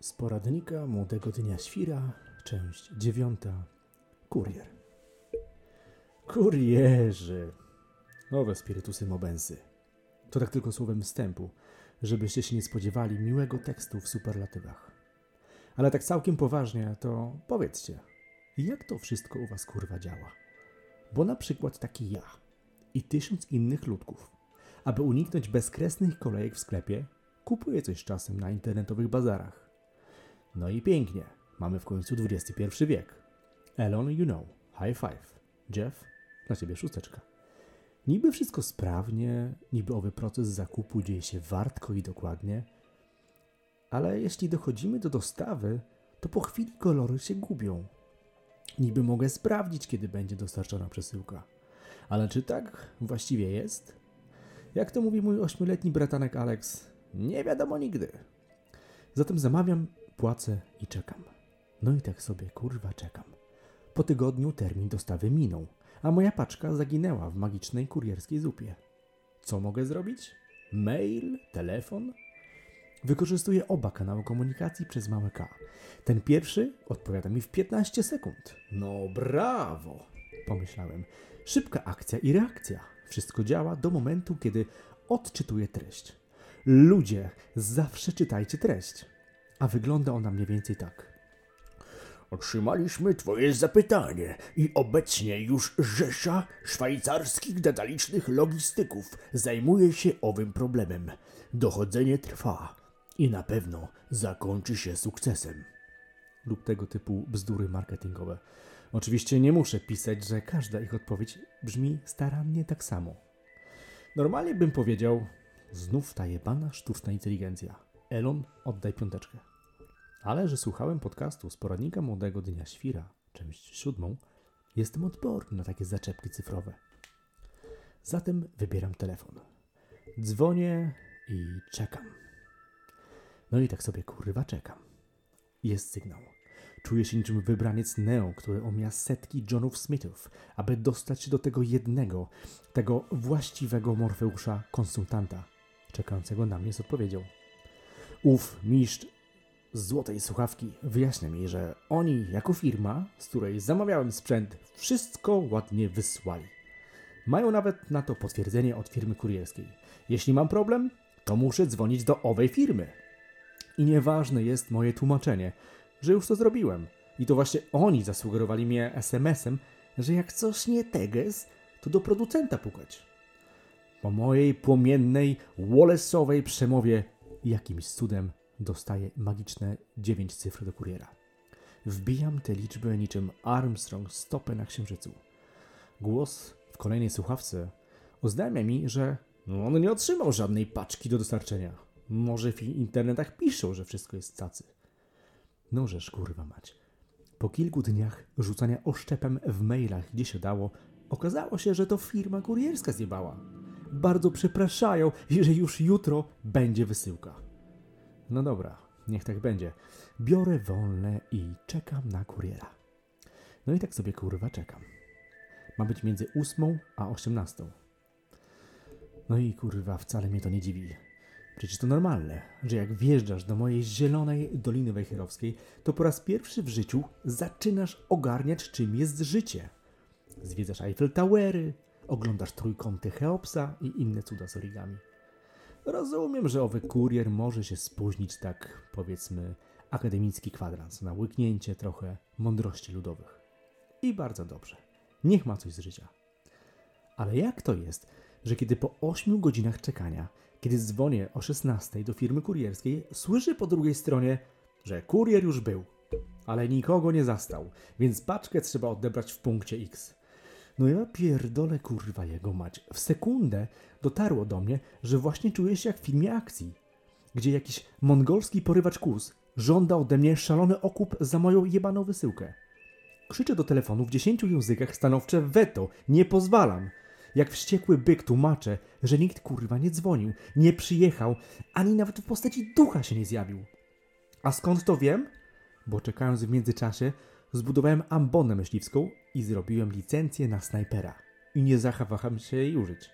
Z poradnika Młodego Dnia Świra, część dziewiąta. Kurier. Kurierzy. Owe spirytusy mobensy. To tak tylko słowem wstępu, żebyście się nie spodziewali miłego tekstu w superlatywach. Ale tak całkiem poważnie, to powiedzcie, jak to wszystko u was kurwa działa? Bo na przykład taki ja i tysiąc innych ludków, aby uniknąć bezkresnych kolejek w sklepie, kupuję coś czasem na internetowych bazarach. No i pięknie, mamy w końcu XXI wiek. Elon, you know, high five. Jeff, dla ciebie szósteczka. Niby wszystko sprawnie, niby owy proces zakupu dzieje się wartko i dokładnie, ale jeśli dochodzimy do dostawy, to po chwili kolory się gubią. Niby mogę sprawdzić, kiedy będzie dostarczona przesyłka. Ale czy tak właściwie jest? Jak to mówi mój ośmioletni bratanek Alex, nie wiadomo nigdy. Zatem zamawiam, płacę i czekam. No i tak sobie kurwa czekam. Po tygodniu termin dostawy minął, a moja paczka zaginęła w magicznej kurierskiej zupie. Co mogę zrobić? Mail? Telefon? Wykorzystuję oba kanały komunikacji przez małe K. Ten pierwszy odpowiada mi w 15 sekund. No brawo, pomyślałem. Szybka akcja i reakcja. Wszystko działa do momentu, kiedy odczytuję treść. Ludzie, zawsze czytajcie treść. A wygląda ona mniej więcej tak. Otrzymaliśmy Twoje zapytanie i obecnie już rzesza szwajcarskich detalicznych logistyków zajmuje się owym problemem. Dochodzenie trwa i na pewno zakończy się sukcesem. lub tego typu bzdury marketingowe. Oczywiście nie muszę pisać, że każda ich odpowiedź brzmi starannie tak samo. Normalnie bym powiedział, znów ta jebana sztuczna inteligencja. Elon, oddaj piąteczkę. Ale że słuchałem podcastu z poradnika Młodego Dnia Świra, część siódmą, jestem odporny na takie zaczepki cyfrowe. Zatem wybieram telefon. Dzwonię i czekam. No i tak sobie kurwa czekam. Jest sygnał. Czuję się niczym wybraniec Neo, który omija setki Johnów Smithów, aby dostać się do tego jednego, tego właściwego Morfeusza konsultanta, czekającego na mnie z odpowiedzią. Ów mistrz złotej słuchawki wyjaśnia mi, że oni jako firma, z której zamawiałem sprzęt, wszystko ładnie wysłali. Mają nawet na to potwierdzenie od firmy kurierskiej. Jeśli mam problem, to muszę dzwonić do owej firmy. I nieważne jest moje tłumaczenie, że już to zrobiłem. I to właśnie oni zasugerowali mnie SMS-em, że jak coś nie teges, to do producenta pukać. Po mojej płomiennej, Wallace'owej przemowie jakimś cudem dostaję magiczne 9 cyfr do kuriera. Wbijam te liczby niczym Armstrong stopę na księżycu. Głos w kolejnej słuchawce oznajmia mi, że on nie otrzymał żadnej paczki do dostarczenia. Może w internetach piszą, że wszystko jest cacy. Nożesz kurwa mać. Po kilku dniach rzucania oszczepem w mailach, gdzie się dało, okazało się, że to firma kurierska zjebała. Bardzo przepraszają, że już jutro będzie wysyłka. No dobra, niech tak będzie. Biorę wolne i czekam na kuriera. No i tak sobie kurwa czekam. Ma być między ósmą a osiemnastą. No i kurwa, wcale mnie to nie dziwi. Przecież to normalne, że jak wjeżdżasz do mojej zielonej Doliny Wejherowskiej, to po raz pierwszy w życiu zaczynasz ogarniać, czym jest życie. Zwiedzasz Eiffel Towery, oglądasz trójkąty Cheopsa i inne cuda z origami. Rozumiem, że owy kurier może się spóźnić tak, powiedzmy, akademicki kwadrans na łyknięcie trochę mądrości ludowych. I bardzo dobrze. Niech ma coś z życia. Ale jak to jest, że kiedy po 8 godzinach czekania, kiedy dzwonię o 16 do firmy kurierskiej, słyszę po drugiej stronie, że kurier już był, ale nikogo nie zastał, więc paczkę trzeba odebrać w punkcie X. No ja pierdolę kurwa jego mać. W sekundę dotarło do mnie, że właśnie czuję się jak w filmie akcji, gdzie jakiś mongolski porywacz kóz żąda ode mnie szalony okup za moją jebaną wysyłkę. Krzyczę do telefonu w dziesięciu językach stanowcze weto, nie pozwalam. Jak wściekły byk tłumaczę, że nikt kurwa nie dzwonił, nie przyjechał, ani nawet w postaci ducha się nie zjawił. A skąd to wiem? Bo czekając w międzyczasie, zbudowałem ambonę myśliwską i zrobiłem licencję na snajpera. I nie zachawam się jej użyć.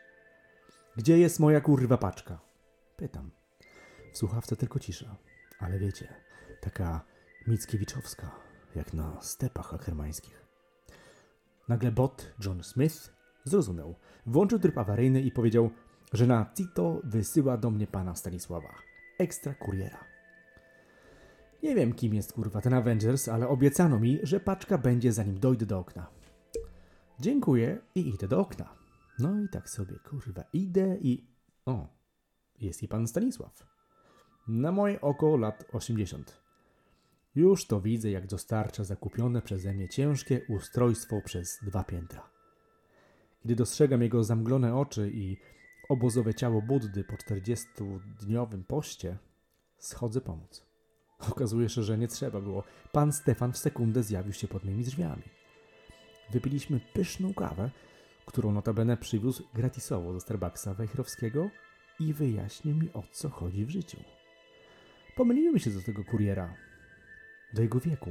Gdzie jest moja kurwa paczka? Pytam. W słuchawce tylko cisza. Ale wiecie, taka Mickiewiczowska, jak na stepach akermańskich. Nagle bot John Smith zrozumiał. Włączył tryb awaryjny i powiedział, że na Tito wysyła do mnie pana Stanisława. Ekstra kuriera. Nie wiem, kim jest kurwa ten Avengers, ale obiecano mi, że paczka będzie zanim dojdę do okna. Dziękuję i idę do okna. No i tak sobie, kurwa, idę i... O, jest i pan Stanisław. Na moje oko lat 80. Już to widzę, jak dostarcza zakupione przeze mnie ciężkie ustrojstwo przez dwa piętra. Kiedy dostrzegam jego zamglone oczy i obozowe ciało Buddy po 40-dniowym poście, schodzę pomóc. Okazuje się, że nie trzeba było. Pan Stefan w sekundę zjawił się pod moimi drzwiami. Wypiliśmy pyszną kawę, którą notabene przywiózł gratisowo ze Starbucksa Wejherowskiego i wyjaśnił mi o co chodzi w życiu. Pomyliłem się do tego kuriera. Do jego wieku.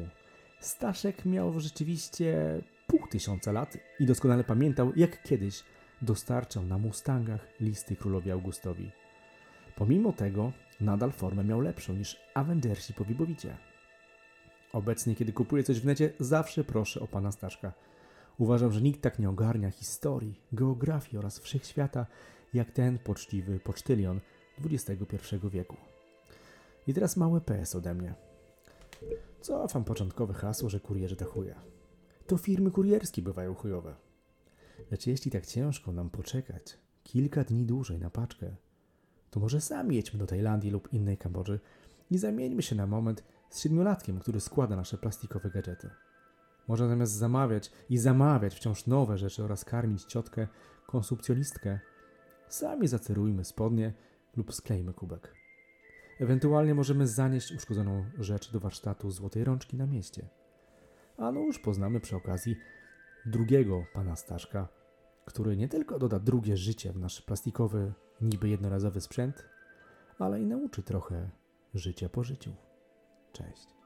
Staszek miał rzeczywiście pół tysiąca lat i doskonale pamiętał, jak kiedyś dostarczał na Mustangach listy królowi Augustowi. Pomimo tego nadal formę miał lepszą niż Avengersi po Wibowicie. Obecnie, kiedy kupuję coś w necie, zawsze proszę o pana Staszka. Uważam, że nikt tak nie ogarnia historii, geografii oraz wszechświata, jak ten poczciwy pocztylion XXI wieku. I teraz małe PS ode mnie. Cofam początkowe hasło, że kurierzy to chuje. To firmy kurierskie bywają chujowe. Lecz jeśli tak ciężko nam poczekać kilka dni dłużej na paczkę, to może sami jedźmy do Tajlandii lub innej Kambodży i zamieńmy się na moment z siedmiolatkiem, który składa nasze plastikowe gadżety. Może zamiast zamawiać i zamawiać wciąż nowe rzeczy oraz karmić ciotkę, konsumpcjonistkę, sami zacerujmy spodnie lub sklejmy kubek. Ewentualnie możemy zanieść uszkodzoną rzecz do warsztatu złotej rączki na mieście. A no już poznamy przy okazji drugiego pana Staszka, który nie tylko doda drugie życie w nasz plastikowy, niby jednorazowy sprzęt, ale i nauczy trochę życia po życiu. Cześć.